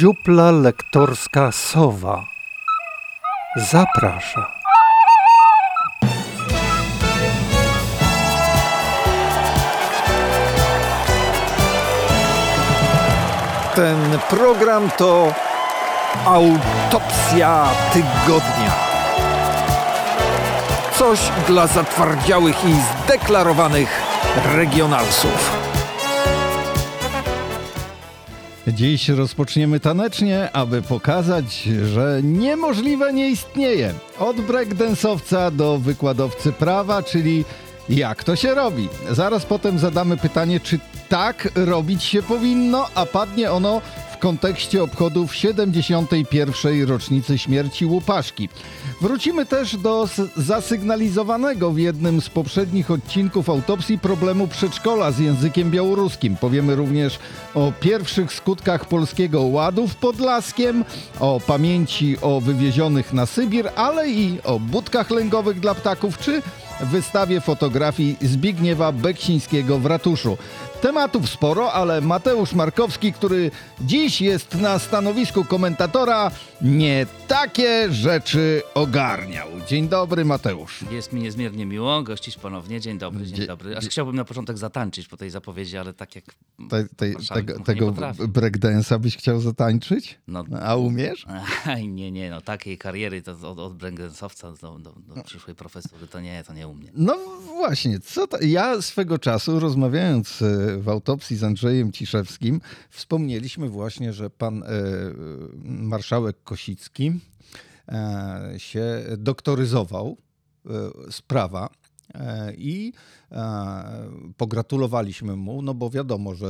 Dziupla lektorska Sowa zaprasza. Ten program to autopsja tygodnia. Coś dla zatwardziałych i zdeklarowanych regionalsów. Dziś rozpoczniemy tanecznie, aby pokazać, że niemożliwe nie istnieje. Od breakdance'owca do wykładowcy prawa, czyli jak to się robi. Zaraz potem zadamy pytanie, czy tak robić się powinno, a padnie ono kontekście obchodów 71. rocznicy śmierci Łupaszki. Wrócimy też do zasygnalizowanego w jednym z poprzednich odcinków autopsji problemu przedszkola z językiem białoruskim. Powiemy również o pierwszych skutkach polskiego ładu w Podlaskiem, o pamięci o wywiezionych na Sybir, ale i o budkach lęgowych dla ptaków czy wystawie fotografii Zbigniewa Beksińskiego w ratuszu. Tematów sporo, ale Mateusz Markowski, który dziś jest na stanowisku komentatora, nie takie rzeczy ogarniał. Dzień dobry, Mateusz. Jest mi niezmiernie miło gościć ponownie. Dzień dobry, dzień dobry. Aż chciałbym na początek zatańczyć po tej zapowiedzi, ale tak jak te, te, tego, tego breakdance'a byś chciał zatańczyć? No, A umiesz? nie, nie, no takiej kariery to od, od breakdance'owca do, do, do przyszłej profesury to nie, to nie u mnie. No właśnie, co to? ja swego czasu rozmawiając e, w autopsji z Andrzejem Ciszewskim wspomnieliśmy właśnie, że pan e, marszałek Kosicki e, się doktoryzował e, z prawa e, i pogratulowaliśmy mu, no bo wiadomo, że.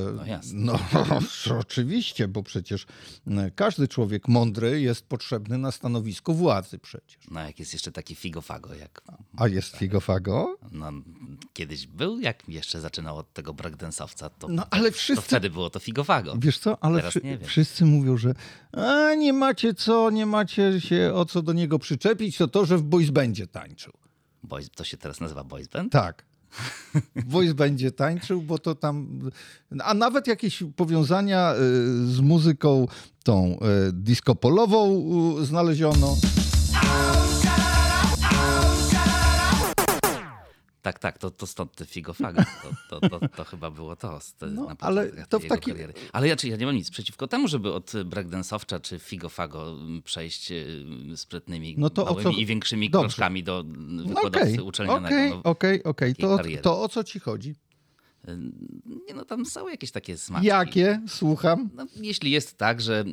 No, no oczywiście, bo przecież każdy człowiek mądry jest potrzebny na stanowisku władzy przecież. No jak jest jeszcze taki figofago, jak. A jest figofago? No kiedyś był, jak jeszcze zaczynał od tego breakdance'owca, to, no, ale wszyscy... to wtedy było to figofago. Wiesz co, ale Teraz nie wszyscy mówią, że a, nie macie co, nie macie się o co do niego przyczepić, to to, że w boys będzie tańczył. Boys, to się teraz nazywa boys band? Tak. Voice będzie tańczył, bo to tam. A nawet jakieś powiązania y, z muzyką tą y, disco polową znaleziono. Tak, tak, to, to stąd te figofago. To, to, to, to, chyba było to. No, ale to w takim... Ale ja, ja nie mam nic przeciwko temu, żeby od breakdance'owcza czy figofago przejść y, sprytnymi, no to małymi co... i większymi Dobrze. kroczkami do wykładowcy okay, uczelnianego. Okej, no, okej, okej. To o co ci chodzi? Nie no, tam są jakieś takie smaki. Jakie? Słucham. No, jeśli jest tak, że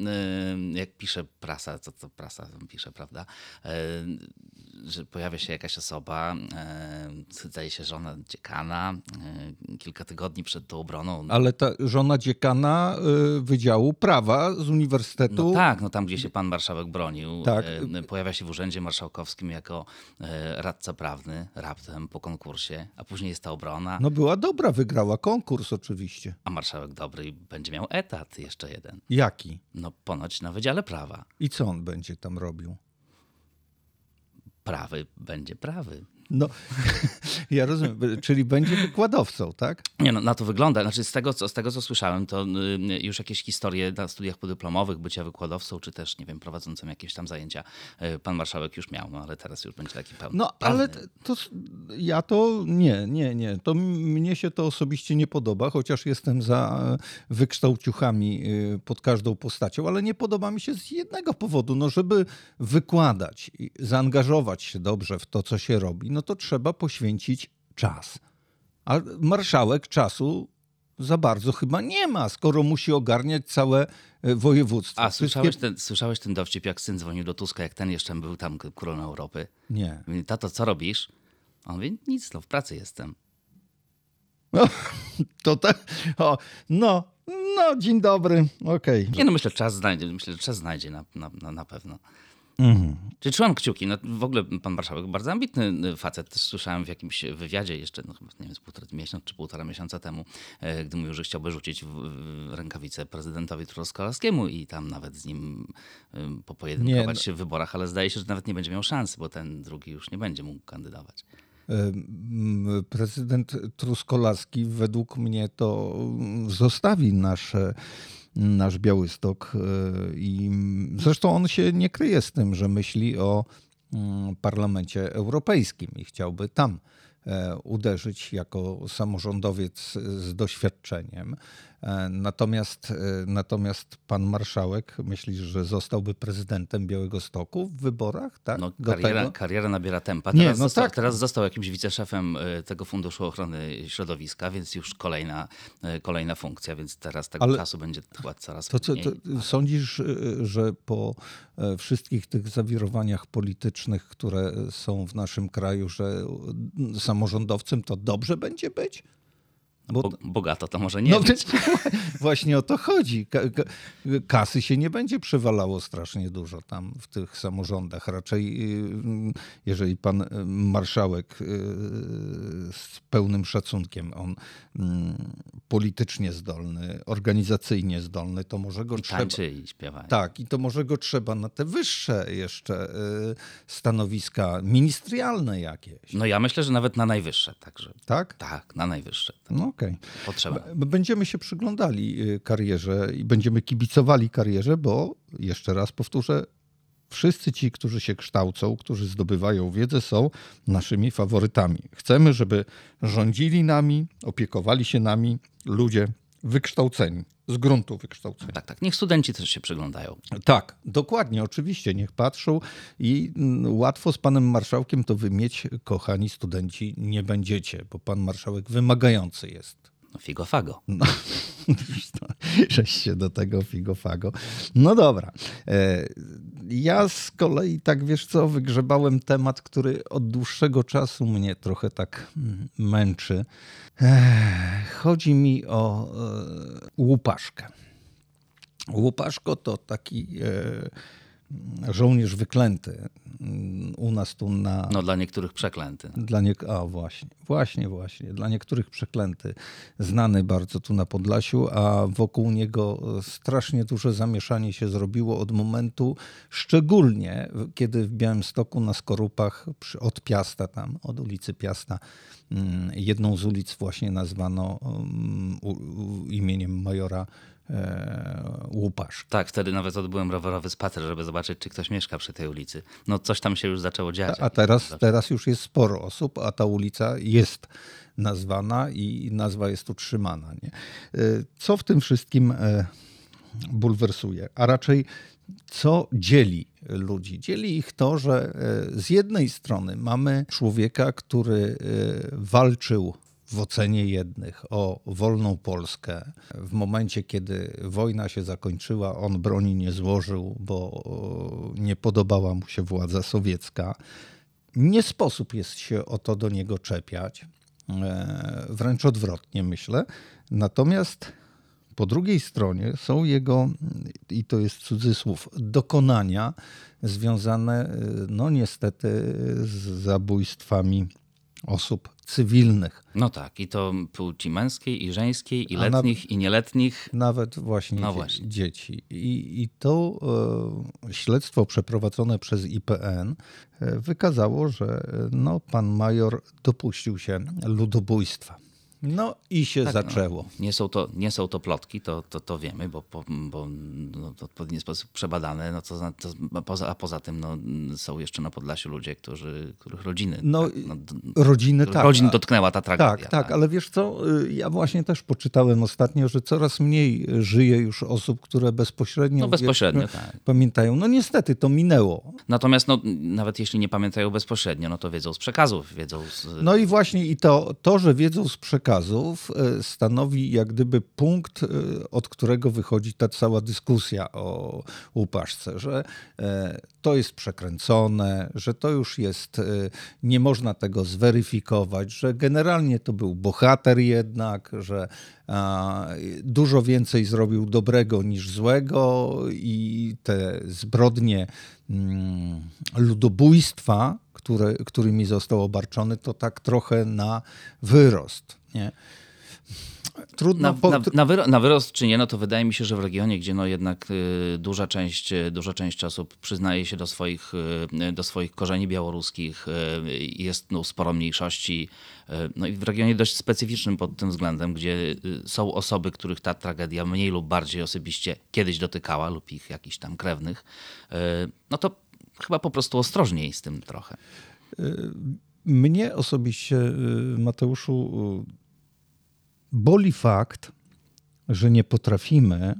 jak pisze prasa, co to prasa pisze, prawda? że pojawia się jakaś osoba, e, zdaje się żona dziekana, e, kilka tygodni przed tą obroną. Ale ta żona dziekana e, Wydziału Prawa z Uniwersytetu... No tak, no tam gdzie się pan marszałek bronił. Tak. Pojawia się w Urzędzie Marszałkowskim jako radca prawny raptem po konkursie, a później jest ta obrona. No była dobra, wygrała konkurs oczywiście. A marszałek dobry będzie miał etat jeszcze jeden. Jaki? No ponoć na Wydziale Prawa. I co on będzie tam robił? prawy będzie prawy. No, ja rozumiem, czyli będzie wykładowcą, tak? Nie, no, na to wygląda. Znaczy, z tego, co, z tego, co słyszałem, to y, już jakieś historie na studiach podyplomowych, bycia wykładowcą, czy też, nie wiem, prowadzącym jakieś tam zajęcia, y, pan marszałek już miał, no ale teraz już będzie taki pełny. No, ale to, ja to nie, nie, nie. To mnie się to osobiście nie podoba, chociaż jestem za wykształciuchami y, pod każdą postacią, ale nie podoba mi się z jednego powodu, no, żeby wykładać, zaangażować się dobrze w to, co się robi, no to trzeba poświęcić czas. A marszałek czasu za bardzo chyba nie ma, skoro musi ogarniać całe e, województwo. A słyszałeś, ten, słyszałeś ten dowcip, jak syn dzwonił do Tuska, jak ten jeszcze był tam królem Europy? Nie. Mówi, tato, co robisz? On mówi, nic, no w pracy jestem. No, to tak, o, no, no, dzień dobry, okej. Okay. Nie no, myślę, czas znajdzie, myślę, że czas znajdzie na, na, na pewno. Mhm. Czyli trzymam kciuki. No, w ogóle pan marszałek bardzo ambitny y, facet. Też słyszałem w jakimś wywiadzie jeszcze, no, nie wiem, z półtora miesiąca czy półtora miesiąca temu, e, gdy mówił, że chciałby rzucić rękawice prezydentowi Truskolaskiemu i tam nawet z nim y, popojedynkować się w wyborach, ale zdaje się, że nawet nie będzie miał szansy, bo ten drugi już nie będzie mógł kandydować. Prezydent Truskolaski według mnie to zostawi nasze nasz Białystok. e, I zresztą on się nie kryje z tym, że myśli o mm, parlamencie europejskim i chciałby tam e, uderzyć jako samorządowiec z doświadczeniem. E, Natomiast, e, natomiast pan marszałek myśli, że zostałby prezydentem Białego Stoku w wyborach, tak? No, kariera, kariera nabiera tempa. Nie, Teraz, no został, tak. teraz został jakimś wiceszefem e, tego Funduszu Ochrony Środowiska, więc już kolejna, kolejna funkcja, więc teraz tego Ale- czasu będzie chyba coraz To, mniej. to sądzisz, y, że po wszystkich tych zawirowaniach politycznych, które są w naszym kraju, że samorządowcem to dobrze będzie być? Bo, to może nie no, być. właśnie o to chodzi. Ka, ka, kasy się nie będzie przewalało strasznie dużo tam w tych samorządach. Raczej, y, jeżeli pan y, marszałek y, z pełnym szacunkiem, on mm, politycznie zdolny, organizacyjnie zdolny, to może go I trzeba. tańczy i śpiewa. Tak, i to może go trzeba na te wyższe jeszcze stanowiska ministerialne jakieś. No ja myślę, że nawet na najwyższe, także Tak? tak, na najwyższe. Tak. No okej. Potrzeba. B- Będziemy się przyglądali y, karierze i będziemy kibicowali karierze, bo jeszcze raz powtórzę, wszyscy ci, którzy się kształcą, którzy zdobywają wiedzę, są naszymi faworytami. Chcemy, żeby rządzili nami, opiekowali się nami ludzie wykształceni, z gruntu wykształceni. Tak, tak. Niech studenci też się przyglądają. Tak, dokładnie, oczywiście, niech patrzą i mm, łatwo z panem marszałkiem to wy mieć, kochani studenci, nie będziecie, bo pan marszałek wymagający jest. No figo fago. No, żeś się do tego figofago. No dobra. E, Ja z kolei, tak wiesz co, wygrzebałem temat, który od dłuższego czasu mnie trochę tak mm, męczy. Ech, Chodzi mi o e, łupaszkę. Łupaszko to taki e, żołnierz wyklęty. Mm, U nas tu na, No dla niektórych przeklęty. dla nie... A właśnie, właśnie, właśnie. Dla niektórych przeklęty, znany bardzo tu na Podlasiu, a wokół niego strasznie duże zamieszanie się zrobiło od momentu, szczególnie kiedy w Białymstoku na Skorupach przy, od Piasta tam, od ulicy Piasta, mm, jedną z ulic właśnie nazwano mm, imieniem majora e, Łupasz. Tak, wtedy nawet odbyłem rowerowy spacer, żeby zobaczyć, czy ktoś mieszka przy tej ulicy. No coś tam się już zaczęło dziać. A teraz, teraz już jest sporo osób, a ta ulica jest nazwana i nazwa jest utrzymana. Nie? Y, Co w tym wszystkim e, bulwersuje? A raczej co dzieli ludzi? Dzieli ich to, że e, z jednej strony mamy człowieka, który e, walczył w ocenie jednych o wolną Polskę. W momencie, kiedy wojna się zakończyła, on broni nie złożył, bo o, nie podobała mu się władza sowiecka. Nie sposób jest się o to do niego czepiać. E, Wręcz odwrotnie, myślę. Natomiast po drugiej stronie są jego, i to jest cudzysłów, dokonania związane, e, no niestety, z zabójstwami osób cywilnych. No tak, i to płci męskiej i żeńskiej, i A na- letnich, i nieletnich. Nawet właśnie, No właśnie. dzieci. I, i to e, śledztwo przeprowadzone przez IPN e, wykazało, że e, no, pan major dopuścił się ludobójstwa. No i się Tak, zaczęło. No, nie, są to, nie są to plotki, to, to, to wiemy, bo, po, bo no, w odpowiedni sposób przebadane. No, to, to, a poza, a poza tym no, są jeszcze na Podlasiu ludzie, którzy, których rodziny, No, tak, no, Rodziny tak. rodzin dotknęła ta tragedia. Tak, tak, ale wiesz co, y, ja właśnie też poczytałem ostatnio, że coraz mniej żyje już osób, które bezpośrednio, No bezpośrednio, wiesz, tak. pamiętają. No niestety, to minęło. Natomiast no, nawet jeśli nie pamiętają bezpośrednio, no to wiedzą z przekazów, wiedzą z... No i właśnie i to, to, że wiedzą z przekazów, e, stanowi jak gdyby punkt, e, od którego wychodzi ta cała dyskusja o upaszce, że e, to jest przekręcone, że to już jest, nie można tego zweryfikować, że generalnie to był bohater jednak, że dużo więcej zrobił dobrego niż złego i te zbrodnie mm, ludobójstwa, którymi został obarczony, to tak trochę na wyrost. Nie? trudno... Na, po- na, na, wyro, na wyrost czy nie, no to wydaje mi się, że w regionie, gdzie no jednak y, duża, część, y, duża część osób przyznaje się do swoich, y, do swoich korzeni białoruskich, y, jest no, sporo mniejszości, y, no i w regionie dość specyficznym pod tym względem, gdzie y, są osoby, których ta tragedia mniej lub bardziej osobiście kiedyś dotykała lub ich jakichś tam krewnych, no to chyba po prostu ostrożniej z tym trochę. Mnie osobiście, Mateuszu, boli fakt, że nie potrafimy,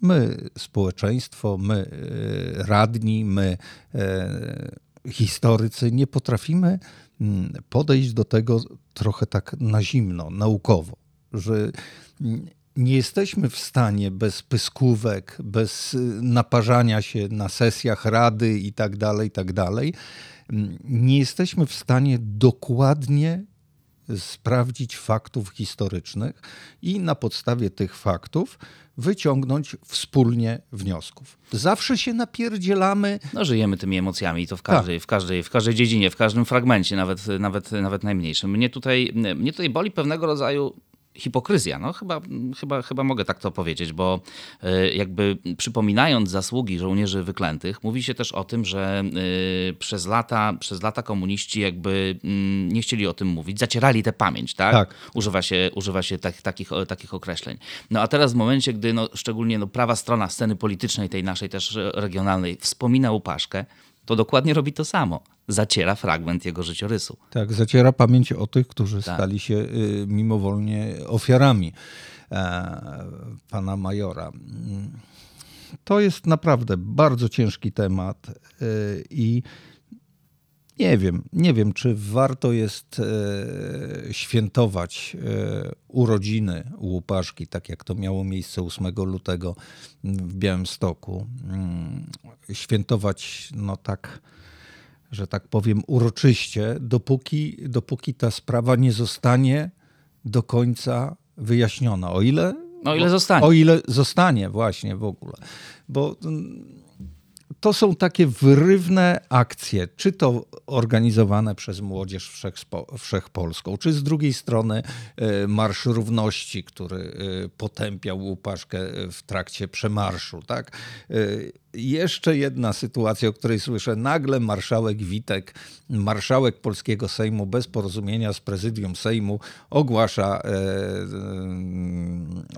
my, społeczeństwo, my, y, radni, my, y, historycy, nie potrafimy mm, podejść do tego trochę tak na zimno, naukowo, że mm, nie jesteśmy w stanie bez pyskówek, bez y, naparzania się na sesjach rady i tak dalej, i tak dalej, mm, nie jesteśmy w stanie dokładnie sprawdzić faktów historycznych i na podstawie tych faktów wyciągnąć wspólnie wniosków. Zawsze się napierdzielamy, No, żyjemy tymi emocjami i to w każdej, w, każdej, w każdej dziedzinie, w każdym fragmencie, nawet, nawet, nawet najmniejszym. Mnie tutaj, mnie tutaj boli pewnego rodzaju hipokryzja. No, chyba, chyba, chyba mogę tak to powiedzieć, bo y, jakby przypominając zasługi żołnierzy wyklętych, mówi się też o tym, że y, przez lata, przez lata komuniści jakby mm, nie chcieli o tym mówić, zacierali tę pamięć, tak? Tak. Używa się, używa się tak, takich, takich określeń. No a teraz w momencie, gdy no, szczególnie no, prawa strona sceny politycznej, tej naszej też regionalnej, wspomina Łupaszkę, to dokładnie robi to samo. Zaciera fragment jego życiorysu. Tak, zaciera pamięć o tych, którzy Tak. stali się y, mimowolnie ofiarami e, pana majora. Mm. To jest naprawdę bardzo ciężki temat y, i nie wiem, nie wiem, czy warto jest e, świętować e, urodziny Łupaszki, tak jak to miało miejsce 8 lutego w Białymstoku. Mm, Świętować, no tak, że tak powiem, uroczyście, dopóki, dopóki ta sprawa nie zostanie do końca wyjaśniona. O ile. No, o ile zostanie. O ile zostanie, właśnie w ogóle. Bo mm, to są takie wyrywne akcje, czy to organizowane przez Młodzież Wszechspo- Wszechpolską, czy z drugiej strony e, Marsz Równości, który e, potępiał Łupaszkę w trakcie przemarszu. Tak? E, Jeszcze jedna sytuacja, o której słyszę. Nagle marszałek Witek, marszałek polskiego Sejmu bez porozumienia z prezydium Sejmu ogłasza e, e,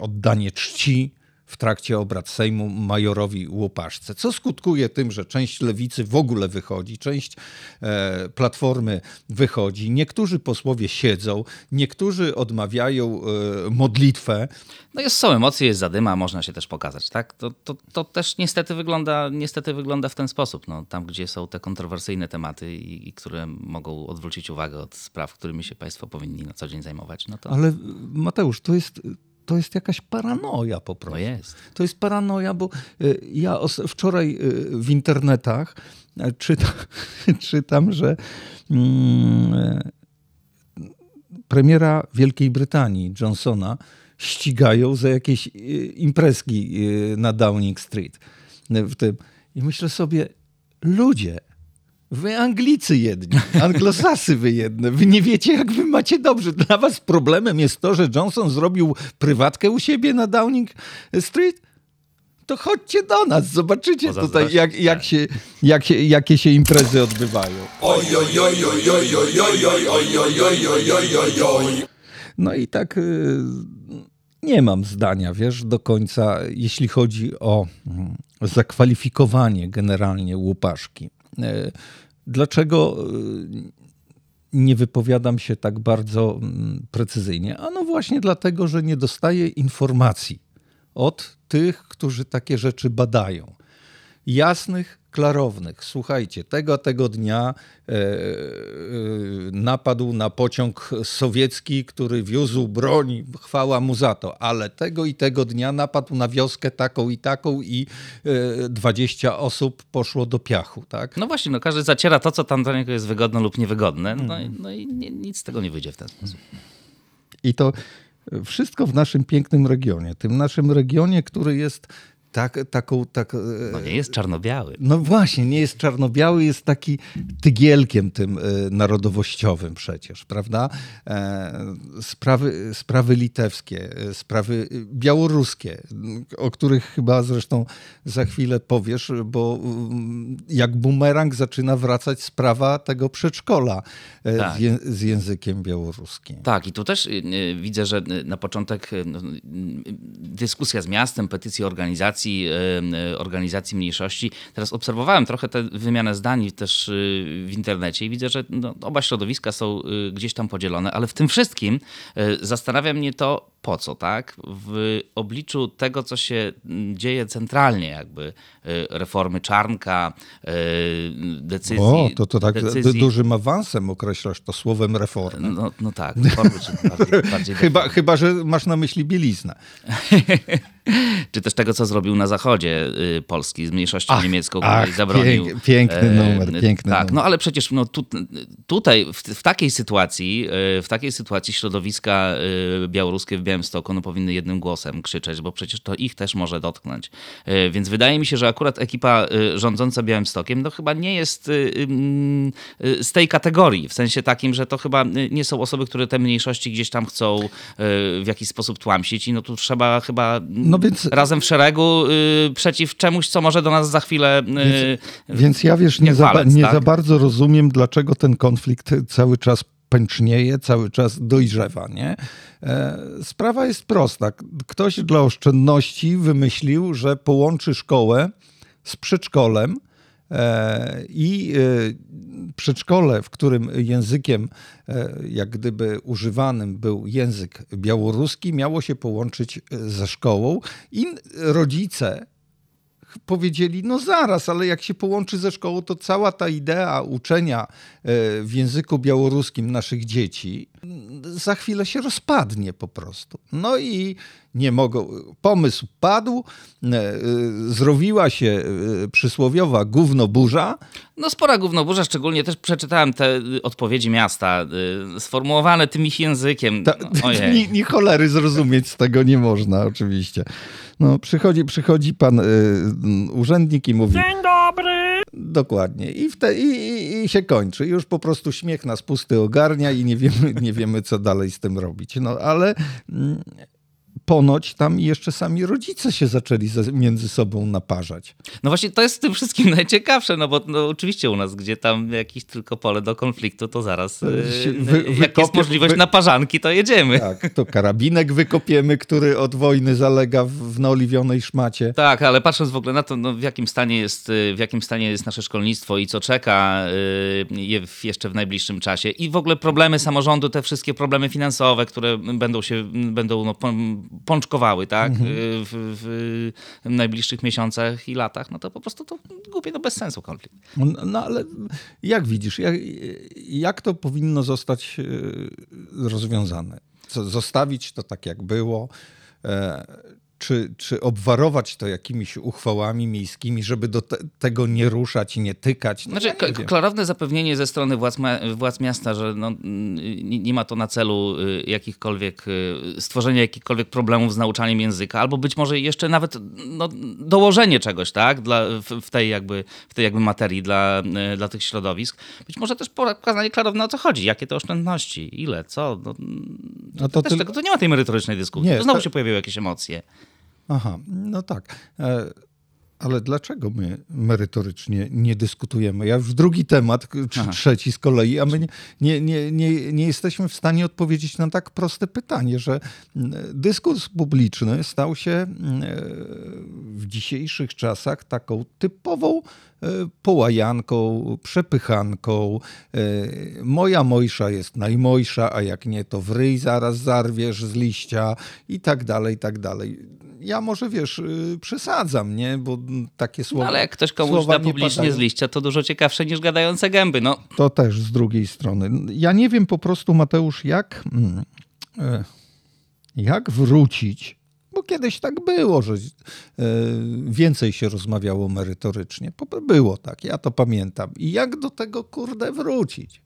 oddanie czci w trakcie obrad Sejmu majorowi Łupaszce, co skutkuje tym, że część lewicy w ogóle wychodzi, część e, platformy wychodzi, niektórzy posłowie siedzą, niektórzy odmawiają e, modlitwę. No jest, są emocje, jest zadyma, można się też pokazać, tak? To, to, to też niestety wygląda, niestety wygląda w ten sposób. No, tam, gdzie są te kontrowersyjne tematy i, i które mogą odwrócić uwagę od spraw, którymi się państwo powinni na co dzień zajmować, no to, Ale Mateusz, to jest, to jest jakaś paranoja po prostu. no jest. To jest paranoja, bo y, ja wczoraj y, w internetach e, czytam, czytam że mm, e, premiera Wielkiej Brytanii, Johnsona, ścigają za jakieś y, imprezki na Downing Street. W tym. I myślę sobie, ludzie, Wy Anglicy jedni, anglosasy wy jedne, wy nie wiecie jak wy macie dobrze. Dla was problemem jest to, że Johnson zrobił prywatkę u siebie na Downing Street? To chodźcie do nas, zobaczycie tutaj Pozazdrościć, jak, jak tak. się, jak się, jakie się imprezy odbywają. No i tak y, nie mam zdania, wiesz, do końca, jeśli chodzi o mm, zakwalifikowanie generalnie Łupaszki. Dlaczego y, nie wypowiadam się tak bardzo mm, precyzyjnie? Ano właśnie dlatego, że nie dostaję informacji od tych, którzy takie rzeczy badają. Jasnych, klarownych. Słuchajcie, tego tego dnia e, e, napadł na pociąg sowiecki, który wiózł broń, chwała mu za to, ale tego i tego dnia napadł na wioskę taką i taką i e, 20 osób poszło do piachu, tak? No właśnie, no każdy zaciera to, co tam dla niego jest wygodne lub niewygodne, no, i- no i nie, nic z tego nie wyjdzie w ten sposób. I to wszystko w naszym pięknym regionie. Tym naszym regionie, który jest tak, taką... Tak, e, No nie jest czarno-biały. no właśnie, nie jest czarno-biały, jest taki tygielkiem tym e, narodowościowym przecież, prawda? E, sprawy, sprawy litewskie, sprawy białoruskie, o których chyba zresztą za chwilę powiesz, bo mm, jak bumerang zaczyna wracać sprawa tego przedszkola Tak. z, językiem białoruskim. Tak, i tu też widzę, że na początek no, dyskusja z miastem, petycje organizacji, y, y, organizacji mniejszości. Teraz obserwowałem trochę tę wymianę zdań też y, w internecie i widzę, że no, oba środowiska są gdzieś tam podzielone, ale w tym wszystkim zastanawia mnie to, po co, tak? W obliczu tego, co się dzieje centralnie, jakby y, reformy Czarnka, y, decyzji. O, to, to tak decyzji, dużym awansem określasz to słowem reformy. No, no tak, reformy, bardziej, bardziej Chyba, chyba, że masz na myśli bieliznę. czy też tego, co zrobił na zachodzie y, Polski z mniejszością Ach, niemiecką, ach, której zabronił. pięk- piękny e, numer, piękny Tak, numer. no ale przecież no, tu, tutaj, w, w takiej sytuacji, w takiej sytuacji środowiska białoruskie w Białymstoku no, powinny jednym głosem krzyczeć, bo przecież to ich też może dotknąć. Y, Więc wydaje mi się, że akurat ekipa y, rządząca Białymstokiem no chyba nie jest y, z tej kategorii, w sensie takim, że to chyba nie są osoby, które te mniejszości gdzieś tam chcą w jakiś sposób tłamsić i no tu trzeba chyba No więc- razem w szeregu przeciw czemuś, co może do nas za chwilę. Y, Więc ja wiesz, nie, jak za, nie tak? za bardzo rozumiem, dlaczego ten konflikt cały czas pęcznieje, cały czas dojrzewa, nie? E, sprawa jest prosta. Ktoś dla oszczędności wymyślił, że połączy szkołę z przedszkolem e, i e, przedszkole, w którym językiem jak gdyby używanym był język białoruski, miało się połączyć ze szkołą i rodzice powiedzieli, no zaraz, ale jak się połączy ze szkołą, to cała ta idea uczenia e, w języku białoruskim naszych dzieci mm, za chwilę się rozpadnie po prostu. No i nie mogą, pomysł padł, e, e, zrobiła się przysłowiowa gównoburza, No spora gównoburza, szczególnie też przeczytałem te y, odpowiedzi miasta, y, sformułowane tym ich językiem. Ta, No, ni, ni cholery zrozumieć z tego nie można, oczywiście. No, przychodzi, przychodzi pan y, mm, urzędnik i mówi. Dzień dobry! Dokładnie. I, w te, i, i, I się kończy. Już po prostu śmiech nas pusty ogarnia i nie wiemy, nie wiemy, co dalej z tym robić. No ale. Mm, Ponoć tam jeszcze sami rodzice się zaczęli między sobą naparzać. No właśnie to jest w tym wszystkim najciekawsze, no bo no, oczywiście u nas, gdzie tam jakieś tylko pole do konfliktu, to zaraz y, Się wy- jak jest możliwość wy- naparzanki, to jedziemy. Tak, to karabinek wykopiemy, który od wojny zalega w, w naoliwionej szmacie. Tak, ale patrząc w ogóle na to, no, w, jakim stanie jest, y, w jakim stanie jest nasze szkolnictwo i co czeka je w, jeszcze w najbliższym czasie i w ogóle problemy samorządu, te wszystkie problemy finansowe, które będą się będą no, pączkowały tak, y, w, w najbliższych miesiącach i latach, no to po prostu to głupie, no bez sensu konflikt. No, no ale jak widzisz, jak, jak to powinno zostać e, rozwiązane? Co, zostawić to tak, jak było? Czy, czy obwarować to jakimiś uchwałami miejskimi, żeby do te, tego nie ruszać i nie tykać? No, Znaczy, ja klarowne zapewnienie ze strony władz, władz miasta, że no, nie, ma to na celu y, jakichkolwiek, y, stworzenia jakichkolwiek problemów z nauczaniem języka, albo być może jeszcze nawet no, dołożenie czegoś, tak, dla, w, w, tej jakby, w tej jakby materii dla, y, dla tych środowisk. Być może też pokazanie klarowne o co chodzi, jakie to oszczędności, ile, co. No, No to tyl- tego, to nie ma tej merytorycznej dyskusji. Nie, to znowu to- się pojawiły jakieś emocje. Aha, no tak. E, Ale dlaczego my merytorycznie nie dyskutujemy? Ja już drugi temat, czy Aha. trzeci z kolei, a my nie, nie, nie, nie, nie jesteśmy w stanie odpowiedzieć na tak proste pytanie, że dyskurs publiczny stał się e, w dzisiejszych czasach taką typową połajanką, przepychanką. E, Moja mojsza jest najmojsza, a jak nie, to w ryj zaraz zarwiesz z liścia i tak dalej, i tak dalej. Ja może, wiesz, y, przesadzam, nie? Bo takie słowa No, ale jak ktoś komuś da nie publicznie padają. z liścia, to dużo ciekawsze niż gadające gęby. No, To też z drugiej strony. Ja nie wiem po prostu, Mateusz, jak, mm, e, jak wrócić, kiedyś tak było, że e, więcej się rozmawiało merytorycznie. Było tak, ja to pamiętam. I jak do tego, kurde, wrócić?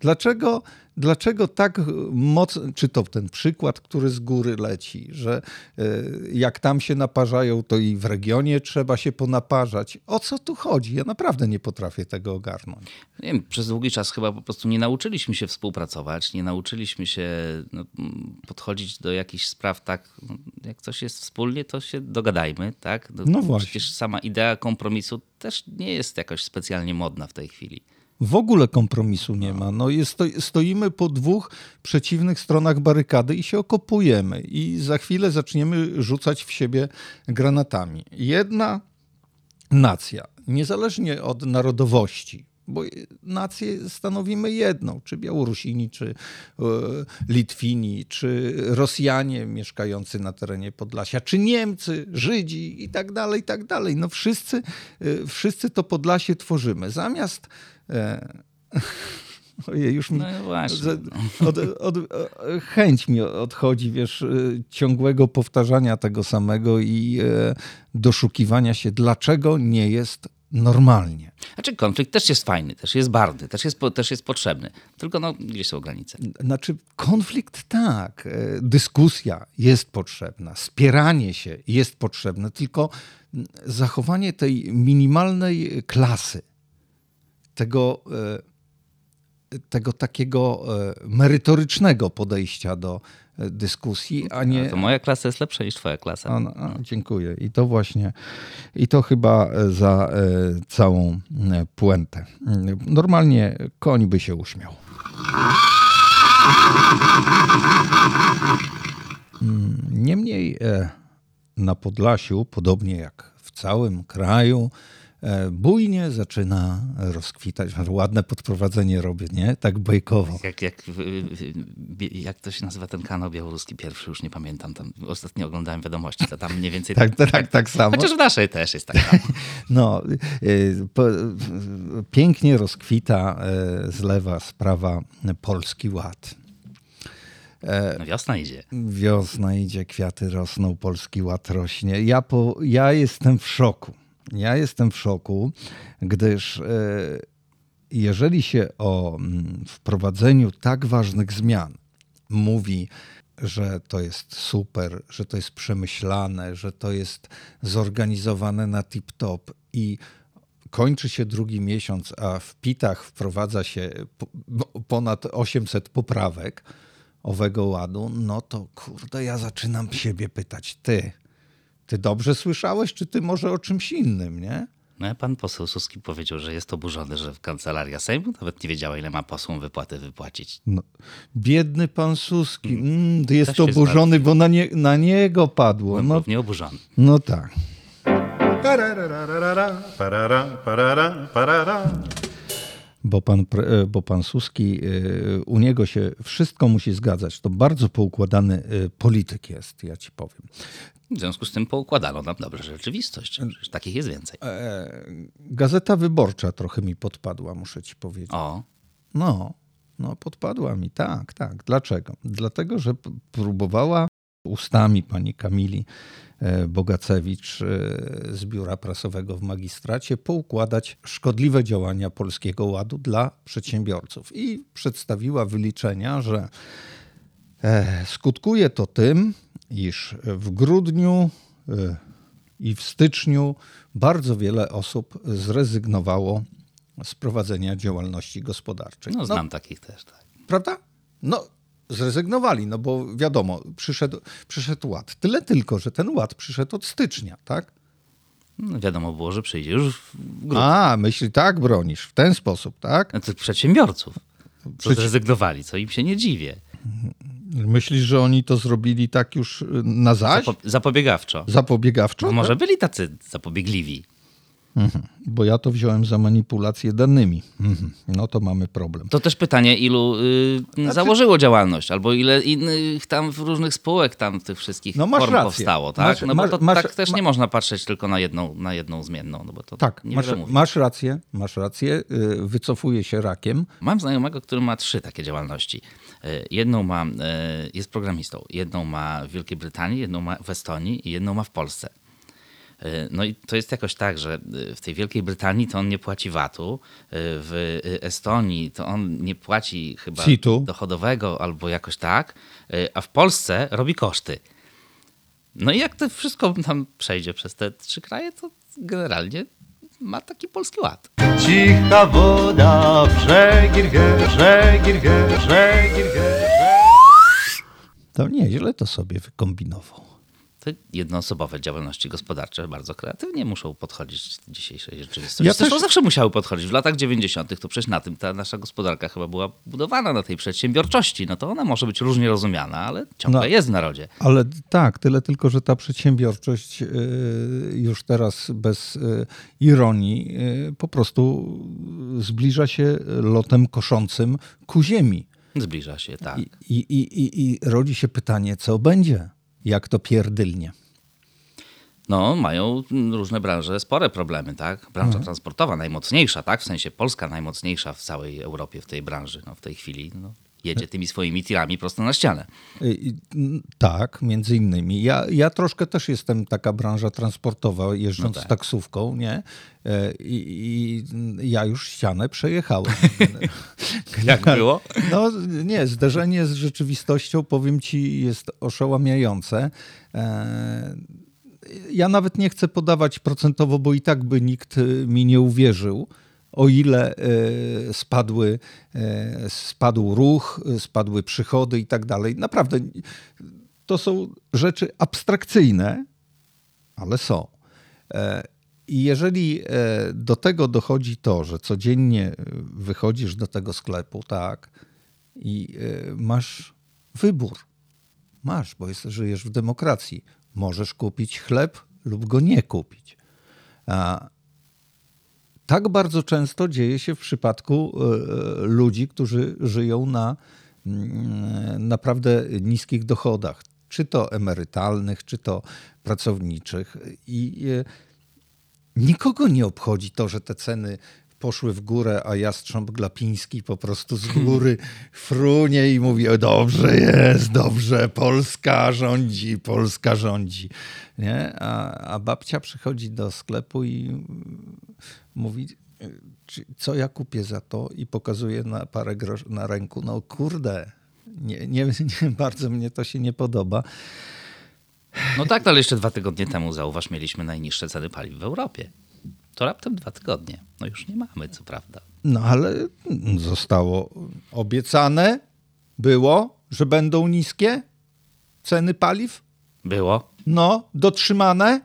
Dlaczego, dlaczego tak mocno, czy to ten przykład, który z góry leci, że y, jak tam się naparzają, to i w regionie trzeba się ponaparzać. O co tu chodzi? Ja naprawdę nie potrafię tego ogarnąć. Nie wiem, przez długi czas chyba po prostu nie nauczyliśmy się współpracować, nie nauczyliśmy się no, podchodzić do jakichś spraw tak, no, jak coś jest wspólnie, to się dogadajmy, tak? No właśnie. Przecież sama idea kompromisu też nie jest jakoś specjalnie modna w tej chwili. W ogóle kompromisu nie ma. No jest, sto- stoimy po dwóch przeciwnych stronach barykady i się okopujemy. I za chwilę zaczniemy rzucać w siebie granatami. Jedna nacja, niezależnie od narodowości, bo nację stanowimy jedną, czy Białorusini, czy e, Litwini, czy Rosjanie mieszkający na terenie Podlasia, czy Niemcy, Żydzi i tak dalej, i tak dalej. No wszyscy, e, wszyscy to Podlasie tworzymy. Zamiast Ojej, już mi No właśnie. z- od, od, e, chęć mi odchodzi, wiesz, e, ciągłego powtarzania tego samego i e, doszukiwania się, dlaczego nie jest normalnie. Znaczy konflikt też jest fajny, też jest barwny, też jest, też jest potrzebny. Tylko no, gdzieś są granice. Znaczy, konflikt tak, e, dyskusja jest potrzebna, spieranie się jest potrzebne, tylko zachowanie tej minimalnej klasy, tego, e, tego takiego e, merytorycznego podejścia do e, dyskusji, a nie. To moja klasa jest lepsza niż twoja klasa. A, no, a, dziękuję. I to właśnie, i to chyba za całą puentę. Normalnie koń by się uśmiał. Mm, Niemniej na Podlasiu, podobnie jak w całym kraju, bujnie zaczyna rozkwitać. Ładne podprowadzenie robię, nie? Tak bajkowo. Jak, jak, jak to się nazywa ten kanał białoruski pierwszy, już nie pamiętam. Tam ostatnio oglądałem wiadomości, to tam mniej więcej Tak, tak, tak samo. Chociaż w naszej też jest tak samo. No, y, po, pięknie rozkwita y, z lewa sprawa Polski Ład. No wiosna idzie. Wiosna idzie, kwiaty rosną, Polski Ład rośnie. Ja, po, ja jestem w szoku. Ja jestem w szoku, gdyż y, jeżeli się o mm, wprowadzeniu tak ważnych zmian mówi, że to jest super, że to jest przemyślane, że to jest zorganizowane na tip-top i kończy się drugi miesiąc, a w pitach wprowadza się ponad 800 poprawek owego ładu, no to kurde, ja zaczynam siebie pytać, ty, ty dobrze słyszałeś, czy ty może o czymś innym, nie? No, pan poseł Suski powiedział, że jest oburzony, że w kancelaria Sejmu nawet nie wiedziała, ile ma posłom wypłaty wypłacić. No, biedny pan Suski, mm, jest Też się oburzony, bo na, nie, na niego padło. On No, był nieoburzony. no tak. Parararara, parara, parara, parara. Bo pan, e, bo pan Suski, e, u niego się wszystko musi zgadzać. To bardzo poukładany e, polityk jest, ja ci powiem. W związku z tym poukładano nam dobrze rzeczywistość. Przecież takich jest więcej. Gazeta Wyborcza trochę mi podpadła, muszę ci powiedzieć. O, No, no podpadła mi, tak, tak. Dlaczego? Dlatego, że próbowała ustami pani Kamili Bogacewicz e, z biura prasowego w magistracie poukładać szkodliwe działania Polskiego Ładu dla przedsiębiorców i przedstawiła wyliczenia, że e, skutkuje to tym, iż w grudniu e, i w styczniu bardzo wiele osób zrezygnowało z prowadzenia działalności gospodarczej. no znam takich też, tak. Prawda? No, zrezygnowali, no bo wiadomo, przyszedł, przyszedł ład. Tyle tylko, że ten ład przyszedł od stycznia, tak? No, wiadomo było, że przyjdzie już w grudniu. A, myśli tak bronisz, w ten sposób, tak? No, tych przedsiębiorców, co Przeci- zrezygnowali, co im się nie dziwię. Myślisz, że oni to zrobili tak już y, na zaś? Zapo- zapobiegawczo. Zapobiegawczo? No, może byli tacy zapobiegliwi. Mhm. Bo ja to wziąłem za manipulację danymi. Mhm. No to mamy problem. To też pytanie, ilu y, założyło działalność, albo ile innych tam w różnych spółek tam tych wszystkich No, masz form rację. powstało, tak? Masz- no bo to masz- tak też nie można patrzeć tylko na jedną, na jedną zmienną, no bo to Tak, nie masz, masz rację, masz rację. y, Wycofuje się rakiem. Mam znajomego, który ma trzy takie działalności. Y, Jedną ma, y, jest programistą, jedną ma w Wielkiej Brytanii, jedną ma w Estonii i jedną ma w Polsce. E, No i to jest jakoś tak, że e, w tej Wielkiej Brytanii to on nie płaci VAT-u, e, w Estonii to on nie płaci chyba CIT-u. dochodowego albo jakoś tak, a w Polsce robi koszty. No i jak to wszystko tam przejdzie przez te trzy kraje, to generalnie ma taki polski ład. Cicha woda, brzegi rwie, brzegi rwie, brzegi rwie. To nieźle to sobie wykombinował. Jednoosobowe działalności gospodarcze bardzo kreatywnie muszą podchodzić do dzisiejszej rzeczywistości. Ja Zresztą też- zawsze musiały podchodzić. W latach 90. to przecież na tym ta nasza gospodarka chyba była budowana, na tej przedsiębiorczości. No to ona może być różnie rozumiana, ale ciągle No. jest w narodzie. Ale tak, tyle tylko, że ta przedsiębiorczość y, już teraz bez y, ironii y, po prostu zbliża się lotem koszącym ku ziemi. Zbliża się, tak. I, i, i, I rodzi się pytanie, co będzie, jak to pierdylnie. No, mają różne branże spore problemy, tak? Branża Mhm. transportowa najmocniejsza, tak? W sensie Polska najmocniejsza w całej Europie w tej branży. No, w tej chwili no, jedzie tymi swoimi tirami prosto na ścianę. Tak, między innymi. Ja, ja troszkę też jestem taka branża transportowa, jeżdżąc No tak. taksówką, nie? E, I, I ja już ścianę przejechałem. Jak było? No nie, zderzenie z rzeczywistością, powiem ci, jest oszałamiające. E, Ja nawet nie chcę podawać procentowo, bo i tak by nikt y, mi nie uwierzył, o ile e, spadły, e, spadł ruch, spadły przychody i tak dalej. Naprawdę to są rzeczy abstrakcyjne, ale są. E, I jeżeli do tego dochodzi to, że codziennie wychodzisz do tego sklepu, tak, i masz wybór. Masz, bo jest, żyjesz w demokracji. Możesz kupić chleb lub go nie kupić. A tak bardzo często dzieje się w przypadku e, ludzi, którzy żyją na mm, naprawdę niskich dochodach, czy to emerytalnych, czy to pracowniczych. I e, nikogo nie obchodzi to, że te ceny poszły w górę, a jastrząb Glapiński po prostu z góry frunie i mówi, dobrze jest, dobrze, Polska rządzi, Polska rządzi. Nie? A, a babcia przychodzi do sklepu i mówi, "Czy- co ja kupię za to i pokazuje na parę groszy na ręku, no kurde, nie, nie, nie, bardzo mnie to się nie podoba. No tak, no ale jeszcze dwa tygodnie temu, zauważ, mieliśmy najniższe ceny paliw w Europie. To raptem dwa tygodnie. No już nie mamy, co prawda. No ale zostało obiecane, było, że będą niskie ceny paliw. Było, No, dotrzymane.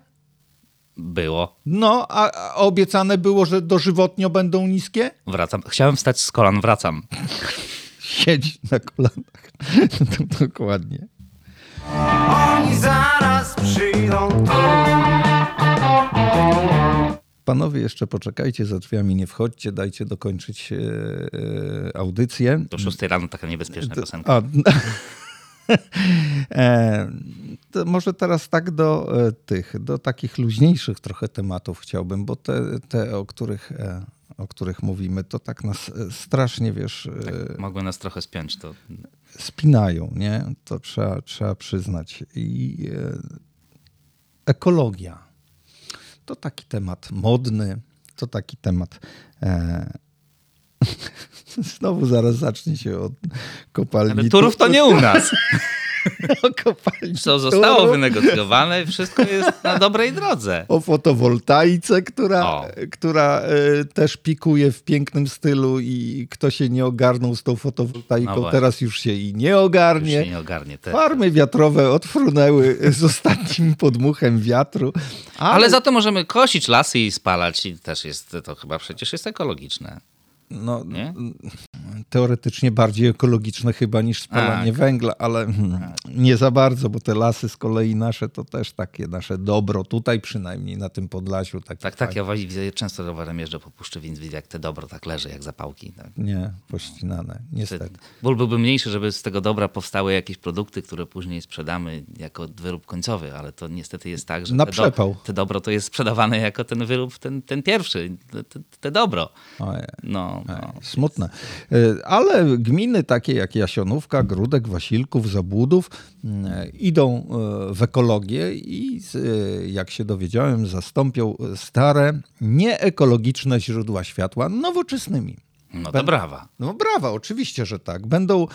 Było. No, a, a obiecane było, że dożywotnio będą niskie. Wracam. Chciałem wstać z kolan, wracam. Siedzi na kolanach. Dokładnie. Oni zaraz przyjdą tu. Panowie, jeszcze poczekajcie, za drzwiami nie wchodźcie, dajcie dokończyć e, e, audycję. Do 6 rano taka niebezpieczna piosenka. A, to może teraz tak do e, tych, do takich luźniejszych trochę tematów chciałbym, bo te, te o, których, e, o których mówimy, to tak nas e, strasznie, wiesz, e, Mogły nas trochę spiąć. To spinają, nie? To trzeba, trzeba przyznać. I e, ekologia to taki temat modny, to taki temat. E, znowu zaraz zacznie się od kopalni. Ale Turów to nie u nas. kopalni. Co zostało Turów, wynegocjowane, wszystko jest na dobrej drodze. O fotowoltaice, która, O. która e, też pikuje w pięknym stylu i kto się nie ogarnął z tą No fotowoltaiką, właśnie. teraz już się i nie Już ogarnie. się nie ogarnie. Te. Farmy wiatrowe odfrunęły z ostatnim podmuchem wiatru. Ale, Ale za to możemy kosić lasy i spalać i też jest, to chyba przecież jest ekologiczne. No, Nie? Teoretycznie bardziej ekologiczne chyba niż spalanie Tak. węgla, ale hmm, nie za bardzo, bo te lasy z kolei nasze to też takie nasze dobro, tutaj przynajmniej na tym Podlasiu. Tak, tak, fajne. ja właśnie często rowerem jeżdżę po Puszczy, więc widzę jak te dobro tak leży, jak zapałki. Tak. Nie, pościnane, niestety. Ból byłby mniejszy, żeby z tego dobra powstały jakieś produkty, które później sprzedamy jako wyrób końcowy, ale to niestety jest tak, że Na te, przepał. te dobro to jest sprzedawane jako ten wyrób, ten, ten pierwszy, te, te, te dobro. Ojej. No, no. Smutne. Ale gminy takie jak Jasionówka, Grudek, Wasilków, Zabłudów mm, idą e, w ekologię i e, jak się dowiedziałem, zastąpią stare, nieekologiczne źródła światła nowoczesnymi. No to brawa. No brawa, oczywiście, że tak. Będą e,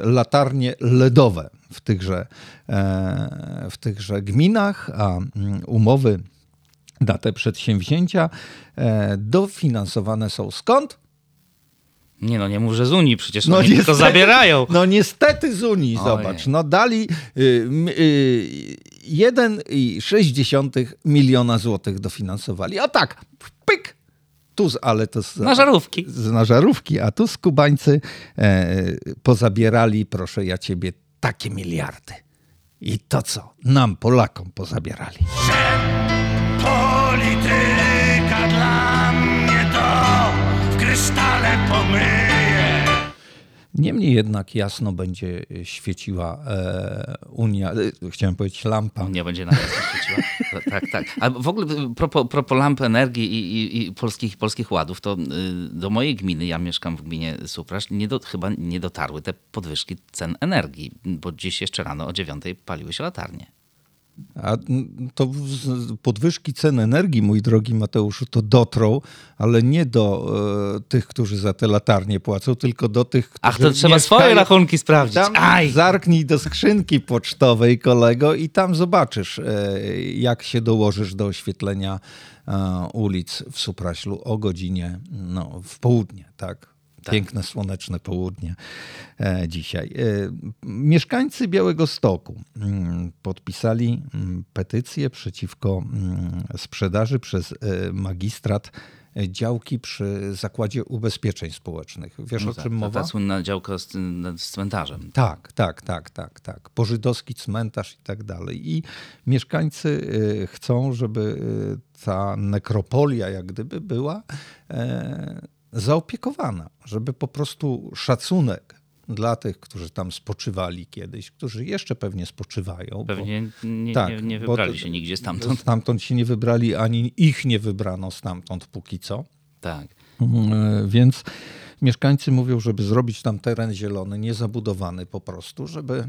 latarnie LEDowe w tychże, e, w tychże gminach, a mm, umowy na te przedsięwzięcia e, dofinansowane są skąd? Nie no, nie mów, że z Unii, przecież oni tylko zabierają. No niestety z Unii, Ojej. zobacz. No dali y, y, 1,6 miliona złotych dofinansowali. O tak, pyk! Tu, z, ale to z, Na żarówki. z na żarówki, a tu skubańcy e, pozabierali, proszę ja ciebie, takie miliardy. I to co? Nam, Polakom, pozabierali. Polityka krysztale pomyje Niemniej jednak jasno będzie świeciła e, Unia, e, chciałem powiedzieć lampa. Nie będzie na jasno świeciła. Tak, tak. A w ogóle propos, propos lamp energii i, i, i polskich, polskich ładów, to y, do mojej gminy, ja mieszkam w gminie Suprasz, nie do, chyba nie dotarły te podwyżki cen energii, bo dziś jeszcze rano o dziewiątej paliły się latarnie. A to podwyżki cen energii, mój drogi Mateuszu, to dotrą, ale nie do e, tych, którzy za te latarnie płacą, tylko do tych, którzy Ach, to trzeba swoje rachunki sprawdzić. Tam Aj! zarknij do skrzynki pocztowej, kolego, i tam zobaczysz, e, jak się dołożysz do oświetlenia e, ulic w Supraślu o godzinie, no, w południe, tak? Piękne, słoneczne południe e, dzisiaj. E, mieszkańcy Białego Stoku mm, podpisali mm, petycję przeciwko mm, sprzedaży przez e, magistrat działki przy Zakładzie Ubezpieczeń Społecznych. Wiesz o Ta- czym mowa? Ta słynna działka z, z cmentarzem. Tak, tak, tak, tak, tak. Pożydowski cmentarz i tak dalej. I mieszkańcy chcą, żeby ta nekropolia jak gdyby była zaopiekowana, żeby po prostu szacunek dla tych, którzy tam spoczywali kiedyś, którzy jeszcze pewnie spoczywają. bo- Pewnie nie, tak, nie, nie bo wybrali to- się nigdzie stamtąd. Stamtąd się nie wybrali, ani ich nie wybrano stamtąd póki co. Tak. Mm, Więc mieszkańcy mówią, żeby zrobić tam teren zielony, niezabudowany po prostu, żeby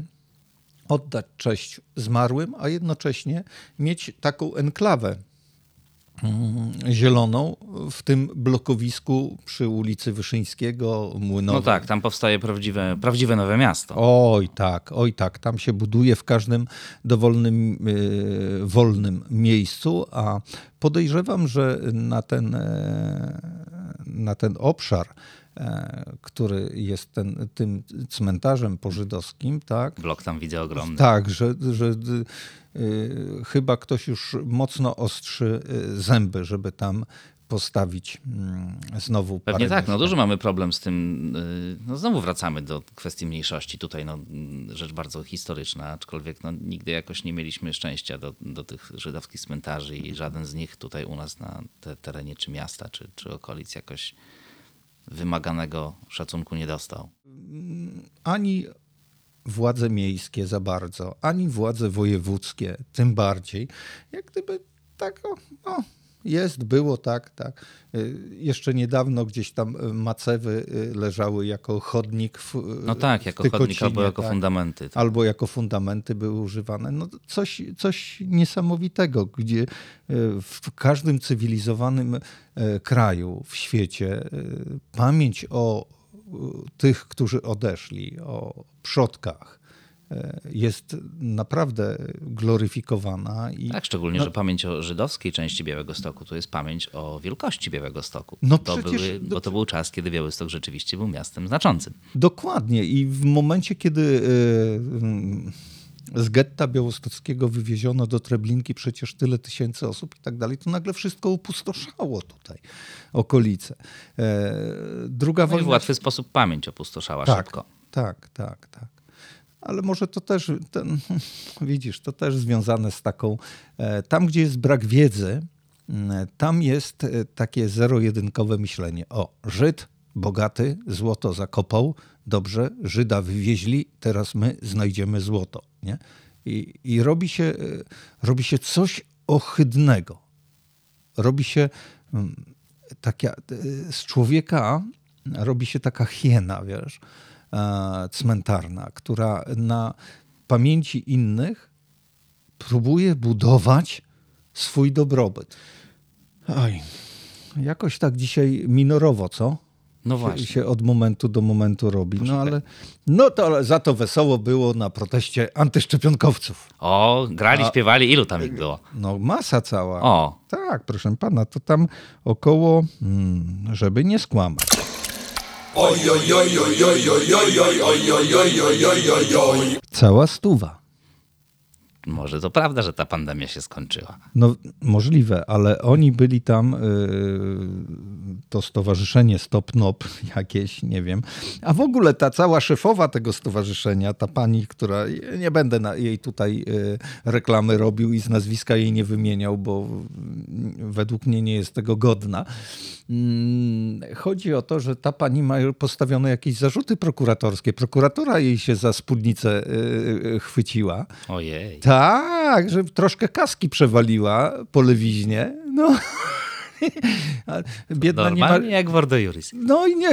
oddać cześć zmarłym, a jednocześnie mieć taką enklawę zieloną w tym blokowisku przy ulicy Wyszyńskiego, Młynowej. No tak, tam powstaje prawdziwe, prawdziwe nowe miasto. Oj tak, oj tak, tam się buduje w każdym dowolnym, y, wolnym miejscu, a podejrzewam, że na ten, e, na ten obszar, który jest ten, tym cmentarzem pożydowskim, tak, Blok tam widzę ogromny. tak, że, że y, chyba ktoś już mocno ostrzy y, zęby, żeby tam postawić mm, znowu Pewnie tak, no mieszkań. dużo mamy problem z tym. No znowu wracamy do kwestii mniejszości. Tutaj no, rzecz bardzo historyczna, aczkolwiek no, nigdy jakoś nie mieliśmy szczęścia do, do tych żydowskich cmentarzy i żaden z nich tutaj u nas na te terenie czy miasta, czy, czy okolic jakoś wymaganego szacunku nie dostał. ani władze miejskie za bardzo, ani władze wojewódzkie tym bardziej. Jak gdyby tak, o, o, jest, było tak, tak. Y, Jeszcze niedawno gdzieś tam y, macewy y, leżały jako chodnik w No tak, jako chodnik albo jako tak. fundamenty. Albo jako fundamenty były używane. No coś, coś niesamowitego, gdzie w każdym cywilizowanym kraju w świecie pamięć o tych, którzy odeszli, o przodkach jest naprawdę gloryfikowana. I Tak, szczególnie, No- że pamięć o żydowskiej części Białego Stoku to jest pamięć o wielkości Białego Stoku. No to przecież- były, bo to był czas, kiedy Białystok rzeczywiście był miastem znaczącym. Dokładnie. I w momencie, kiedy y, z getta białostockiego wywieziono do Treblinki przecież tyle tysięcy osób i tak dalej, to nagle wszystko opustoszało tutaj okolice. E, Druga No i wojna... w łatwy sposób pamięć opustoszała tak, szybko. tak, tak, tak. Ale może to też, ten, widzisz, to też związane z taką, e, tam gdzie jest brak wiedzy, m, tam jest e, takie zero-jedynkowe myślenie. O, Żyd bogaty, złoto zakopał, dobrze, Żyda wywieźli, teraz my znajdziemy złoto. Nie? I, i robi, się, e, robi się coś ohydnego. Robi się mm, taka, z człowieka robi się taka hiena, wiesz, cmentarna, która na pamięci innych próbuje budować swój dobrobyt. Oj, jakoś tak dzisiaj minorowo, co? No się, właśnie. się od momentu do momentu robi. No ale no to ale za to wesoło było na proteście antyszczepionkowców. O, grali, śpiewali, ilu tam ich było? No masa cała. O, Tak, proszę pana, to tam około, mm, żeby nie skłamać. Cała stuwa. Może to prawda, że ta pandemia się skończyła. No możliwe, ale oni byli tam, yy, to stowarzyszenie Stop Nop jakieś, nie wiem. A w ogóle ta cała szefowa tego stowarzyszenia, ta pani, która, nie będę na, jej tutaj yy, reklamy robił i z nazwiska jej nie wymieniał, bo według mnie nie jest tego godna. Mm, Chodzi o to, że ta pani ma postawione jakieś zarzuty prokuratorskie. Prokuratura jej się za spódnicę yy, chwyciła. Ojej. Tak, że troszkę kaski przewaliła po lewiźnie. No. Biedna nie ma. Normalnie jak Wordo Juris. No i nie,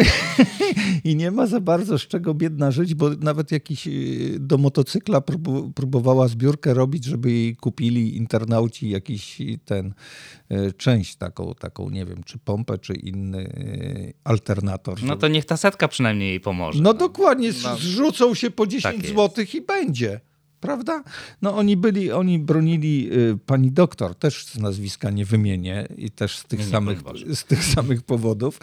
i nie ma za bardzo z czego biedna żyć, bo nawet jakiś y, do motocykla prób- próbowała zbiórkę robić, żeby jej kupili internauci jakiś ten y, część taką, taką, nie wiem, czy pompę, czy inny y, alternator. No to niech ta setka przynajmniej jej pomoże. No dokładnie, zrzucą się po 10 Tak złotych i będzie. Prawda? No oni byli, oni bronili y, pani doktor, też z nazwiska nie wymienię i też z tych, Nie, nie, samych, Boże. z tych samych powodów,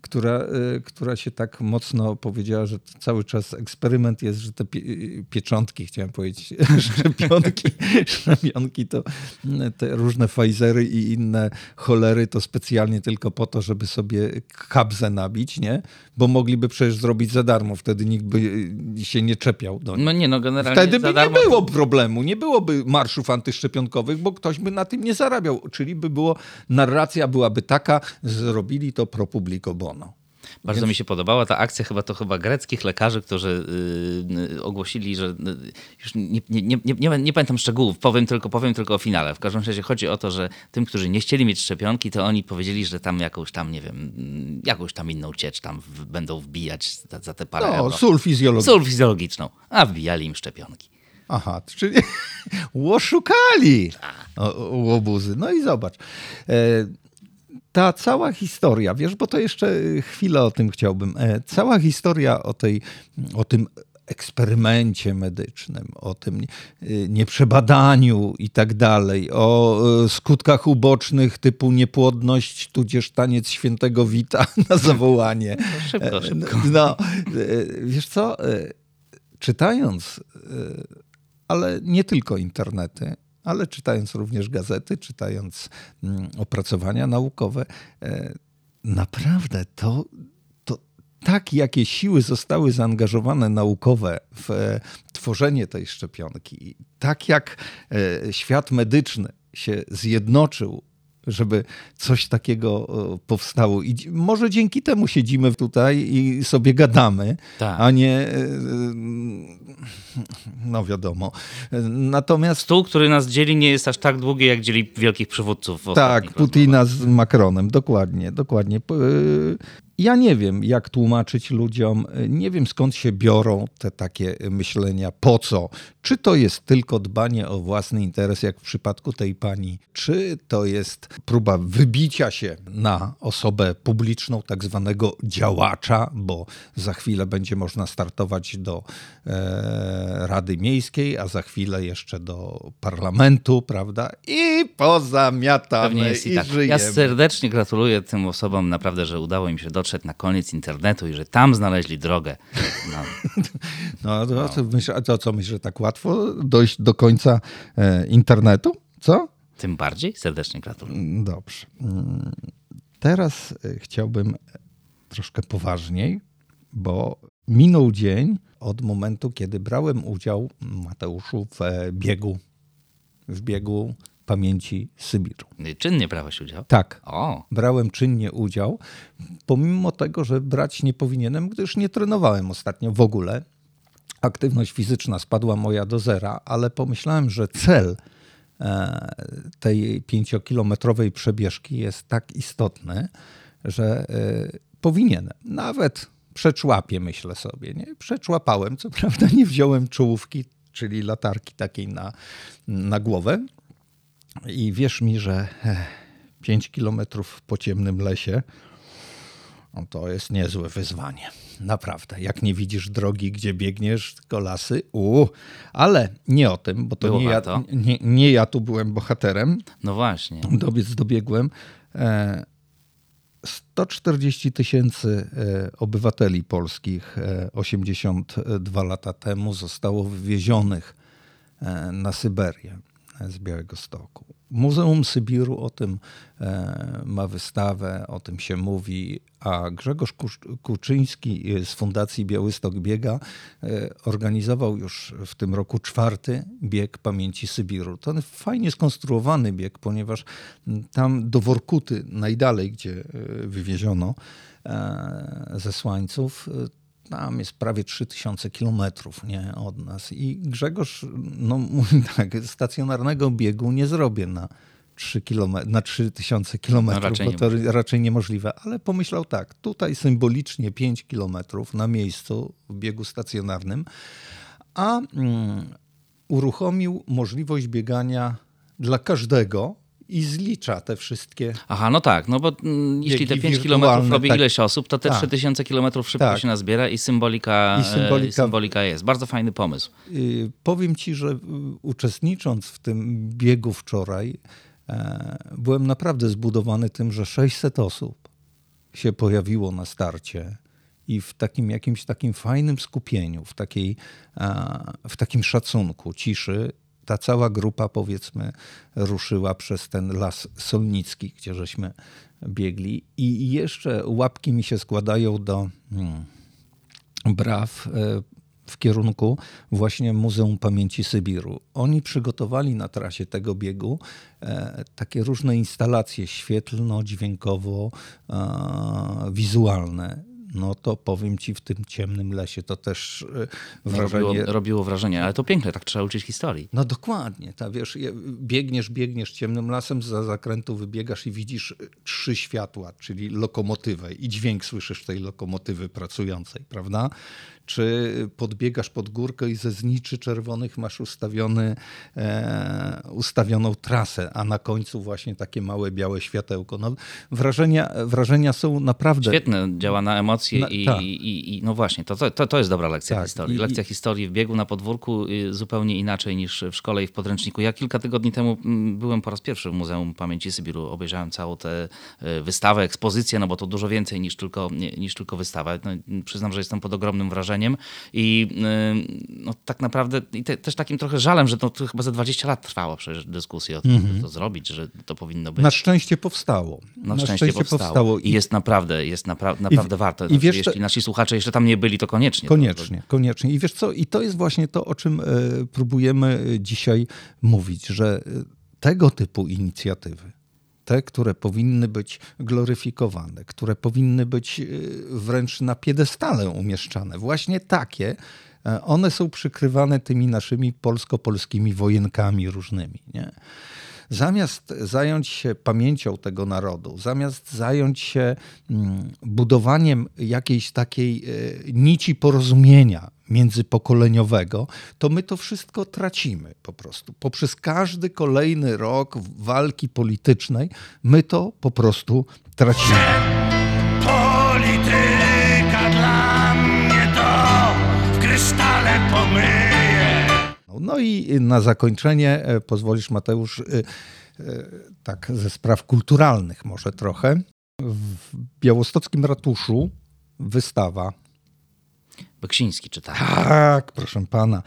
która, y, która się tak mocno powiedziała, że cały czas eksperyment jest, że te pie, y, pieczątki, chciałem powiedzieć, szczepionki, szczepionki to y, te różne Pfizery i inne cholery to specjalnie tylko po to, żeby sobie kabzę nabić, nie? Bo mogliby przecież zrobić za darmo, wtedy nikt by y, się nie czepiał do nich. No nie, no generalnie Wtedy by za nie było problemu, nie byłoby marszów antyszczepionkowych, bo ktoś by na tym nie zarabiał. Czyli by było, narracja byłaby taka, zrobili to pro publico bono. Bardzo mi się podobała ta akcja, chyba to chyba greckich lekarzy, którzy yy, ogłosili, że yy, już nie, nie, nie, nie, pamiętam szczegółów, powiem tylko, powiem tylko o finale. W każdym razie chodzi o to, że tym, którzy nie chcieli mieć szczepionki, to oni powiedzieli, że tam jakąś tam, nie wiem, jakąś tam inną ciecz tam w, będą wbijać za, za te parę No, euro. sól fizjologiczny. Sól fizjologiczną, a wbijali im szczepionki. Aha, czyli łoszukali o- o- łobuzy. No i zobacz. E, Ta cała historia, wiesz, bo to jeszcze chwilę o tym chciałbym. E, Cała historia o, tej, o tym eksperymencie medycznym, o tym y, nieprzebadaniu i tak dalej, o skutkach ubocznych typu niepłodność, tudzież taniec świętego Wita na zawołanie. Szybko, szybko. No, wiesz co, czytając, ale nie tylko internety, ale czytając również gazety, czytając mm, opracowania naukowe, e, naprawdę to, tak, jakie siły zostały zaangażowane naukowe w e, tworzenie tej szczepionki, tak jak e, świat medyczny się zjednoczył żeby coś takiego e, powstało. I może dzięki temu siedzimy tutaj i sobie gadamy, Tak. a nie, e, no wiadomo. Natomiast Stół, który nas dzieli, nie jest aż tak długi, jak dzieli wielkich przywódców. w tak, Putina z Macronem, dokładnie, dokładnie. Y, Ja nie wiem, jak tłumaczyć ludziom, y, nie wiem skąd się biorą te takie myślenia, po co. Czy to jest tylko dbanie o własny interes, jak w przypadku tej pani, czy to jest próba wybicia się na osobę publiczną, tak zwanego działacza, bo za chwilę będzie można startować do e, Rady Miejskiej, a za chwilę jeszcze do parlamentu, prawda? I pozamiatamy Pewnie jest i, i tak. żyjemy. Ja serdecznie gratuluję tym osobom naprawdę, że udało im się dotrzeć na koniec internetu i że tam znaleźli drogę. No, No, to, to, myśl, to co, myślisz, że tak łatwo dojść do końca e, internetu? Co? tym bardziej serdecznie gratuluję. Dobrze. Mm, Teraz e, chciałbym troszkę poważniej, bo minął dzień od momentu, kiedy brałem udział, Mateuszu, w e, biegu, w biegu pamięci Sybiru. Czynnie brałeś udział? Tak. O, brałem czynnie udział, pomimo tego, że brać nie powinienem, gdyż nie trenowałem ostatnio w ogóle. Aktywność fizyczna spadła moja do zera, ale pomyślałem, że cel e, tej pięciokilometrowej przebieżki jest tak istotny, że y, powinienem. Nawet przeczłapię, myślę sobie. Nie? Przeczłapałem, co prawda nie wziąłem czołówki, czyli latarki takiej na, na głowę. I wierz mi, że 5 kilometrów po ciemnym lesie no to jest niezłe wyzwanie. Naprawdę. Jak nie widzisz drogi, gdzie biegniesz, tylko lasy, u, ale nie o tym, bo to Było nie ja, warto. nie, nie ja tu byłem bohaterem. No właśnie. Dobiec dobiegłem. E, 140 tysięcy e, obywateli polskich e, 82 lata temu zostało wywiezionych na Syberię z Białego Stoku. Muzeum Sybiru o tym e, ma wystawę, o tym się mówi, a Grzegorz Kuczyński z Fundacji Białystok Biega e, organizował już w tym roku czwarty bieg pamięci Sybiru. To fajnie skonstruowany bieg, ponieważ tam do Workuty, najdalej, gdzie e, wywieziono e, zesłańców, e, tam jest prawie 3000 kilometrów nie, od nas. I Grzegorz no, mówi tak, stacjonarnego biegu nie zrobię na 3 kilome- na 3000 kilometrów, No, raczej bo to raczej niemożliwe. Ale pomyślał tak, tutaj symbolicznie 5 kilometrów na miejscu w biegu stacjonarnym, a mm, uruchomił możliwość biegania dla każdego i zlicza te wszystkie Aha, no tak, no bo mm, jeśli te Biegi 5 wirtualne, kilometrów robi tak. ileś osób, to te Tak. 3000 kilometrów szybko Tak. się nazbiera i symbolika, I symbolika- e, symbolika jest. Bardzo fajny pomysł. Y, Powiem ci, że y, uczestnicząc w tym biegu wczoraj, e, byłem naprawdę zbudowany tym, że 600 osób się pojawiło na starcie i w takim jakimś takim fajnym skupieniu, w, takiej, w takim szacunku, ciszy, ta cała grupa, powiedzmy, ruszyła przez ten las solnicki, gdzie żeśmy biegli. I jeszcze łapki mi się składają do. Hmm, braw e, w kierunku właśnie Muzeum Pamięci Sybiru. Oni przygotowali na trasie tego biegu e, takie różne instalacje świetlno-dźwiękowo-wizualne. No to powiem ci w tym ciemnym lesie to też e, wrażenie. Robiło, robiło wrażenie, ale to piękne, tak trzeba uczyć historii. No dokładnie, ta, wiesz, biegniesz, biegniesz ciemnym lasem, za zakrętu wybiegasz i widzisz y, trzy światła, czyli lokomotywę i dźwięk słyszysz tej lokomotywy pracującej, prawda? Czy podbiegasz pod górkę i ze zniczy czerwonych masz ustawiony, e, ustawioną trasę, a na końcu właśnie takie małe białe światełko. No, wrażenia, wrażenia są naprawdę... Świetne, działa na emocje Na- i, tak. i, i no właśnie, to, to, to jest dobra lekcja Tak, historii. i- lekcja historii w biegu na podwórku y, zupełnie inaczej niż w szkole i w podręczniku. Ja kilka tygodni temu mm, byłem po raz pierwszy w Muzeum Pamięci Sybiru. Obejrzałem całą tę y, wystawę, ekspozycję, no bo to dużo więcej niż tylko, niż tylko wystawa. No, przyznam, że jestem pod ogromnym wrażeniem i y, no, tak naprawdę i te, też takim trochę żalem, że to, to chyba za 20 lat trwało przecież dyskusja o tym, żeby to zrobić, że to powinno być. Na szczęście powstało. Na, szczęście, powstało. I jest naprawdę, jest napra- naprawdę warto. i Znaczy, wiesz, jeśli to- nasi słuchacze jeszcze tam nie byli, to koniecznie. Koniecznie, koniecznie. I wiesz co, i to jest właśnie to, o czym e, próbujemy e, dzisiaj mówić, że e, tego typu inicjatywy, te, które powinny być gloryfikowane, które powinny być e, wręcz na piedestale umieszczane, właśnie takie, e, one są przykrywane tymi naszymi polsko-polskimi wojenkami różnymi. Nie? Zamiast zająć się pamięcią tego narodu, zamiast zająć się mm, budowaniem jakiejś takiej e, nici porozumienia międzypokoleniowego, to my to wszystko tracimy po prostu. Poprzez każdy kolejny rok walki politycznej my to po prostu tracimy. Polityka dla mnie to w krysztale pomyje. No i na zakończenie e, pozwolisz Mateusz, e, e, tak ze spraw kulturalnych może trochę. W białostockim ratuszu wystawa Beksiński czyta. Tak, proszę pana.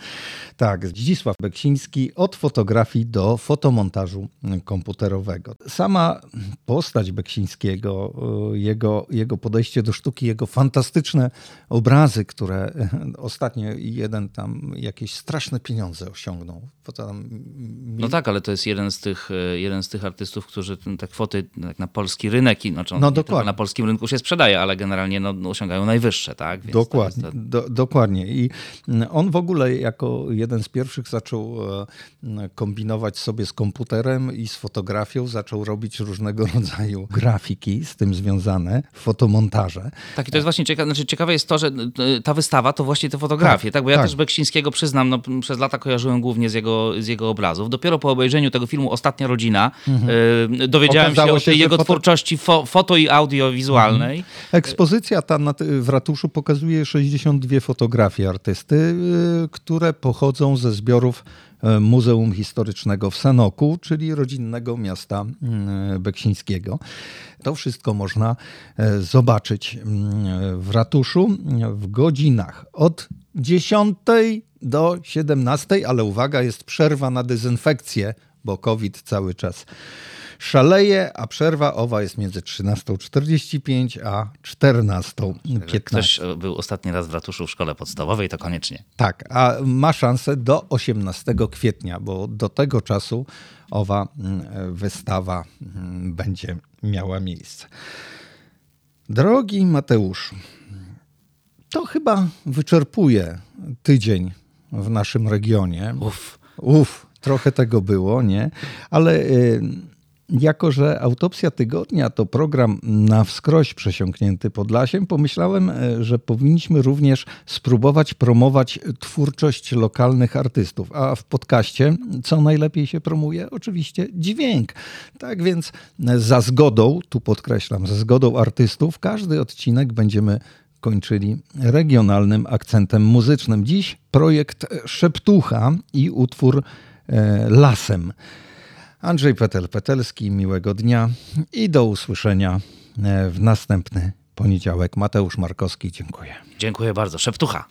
Tak, Zdzisław Beksiński od fotografii do fotomontażu komputerowego. Sama postać Beksińskiego, y, jego, jego podejście do sztuki, jego fantastyczne obrazy, które y, ostatnio jeden tam jakieś straszne pieniądze osiągnął. No tak, ale to jest jeden z tych, e, jeden z tych artystów, którzy te kwoty tak na polski rynek, i znaczy No dokładnie. na polskim rynku się sprzedaje, ale generalnie no, osiągają najwyższe, tak? Więc Dokładnie. to- Do, Do, dokładnie. I mm, on w ogóle jako jeden z pierwszych zaczął e, kombinować sobie z komputerem i z fotografią, zaczął robić różnego rodzaju grafiki z tym związane, fotomontaże. Tak, i to jest właśnie ciekawe, znaczy ciekawe jest to, że y, ta wystawa to właśnie te fotografie, tak? Tak, Bo ja tak. też Beksińskiego przyznam, no, przez lata kojarzyłem głównie z jego, z jego obrazów. Dopiero po obejrzeniu tego filmu Ostatnia Rodzina y, dowiedziałem Mhm. Okazało się o tej jego foto- twórczości fo, foto i audiowizualnej. Ekspozycja ta na, w ratuszu pokazuje 62 fotografie artysty, y, które pochodzą ze zbiorów e, Muzeum Historycznego w Sanoku, czyli rodzinnego miasta y, Beksińskiego. To wszystko można zobaczyć w ratuszu w godzinach od 10 do 17, ale uwaga, jest przerwa na dezynfekcję, bo COVID cały czas szaleje, a przerwa owa jest między 13.45 a 14.15. Jak ktoś był ostatni raz w ratuszu w szkole podstawowej, to koniecznie. Tak, a ma szansę do 18 kwietnia, bo do tego czasu owa mm, wystawa mm, będzie miała miejsce. Drogi Mateuszu, to chyba wyczerpuje tydzień w naszym regionie. Uff. Uff, trochę tego było, nie? Ale y, jako, że autopsja tygodnia to program na wskroś przesiąknięty Podlasiem, pomyślałem, y, że powinniśmy również spróbować promować twórczość lokalnych artystów. A w podcaście co najlepiej się promuje? Oczywiście dźwięk. Tak więc y, za zgodą, tu podkreślam, za zgodą artystów, każdy odcinek będziemy kończyli regionalnym akcentem muzycznym. Dziś projekt Szeptucha i utwór e, Lasem. Andrzej Petel-Petelski, miłego dnia i do usłyszenia e, w następny poniedziałek. Mateusz Markowski, dziękuję. Dziękuję bardzo. Szeptucha.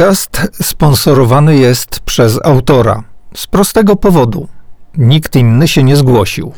Podcast sponsorowany jest przez autora. Z prostego powodu. Nikt inny się nie zgłosił.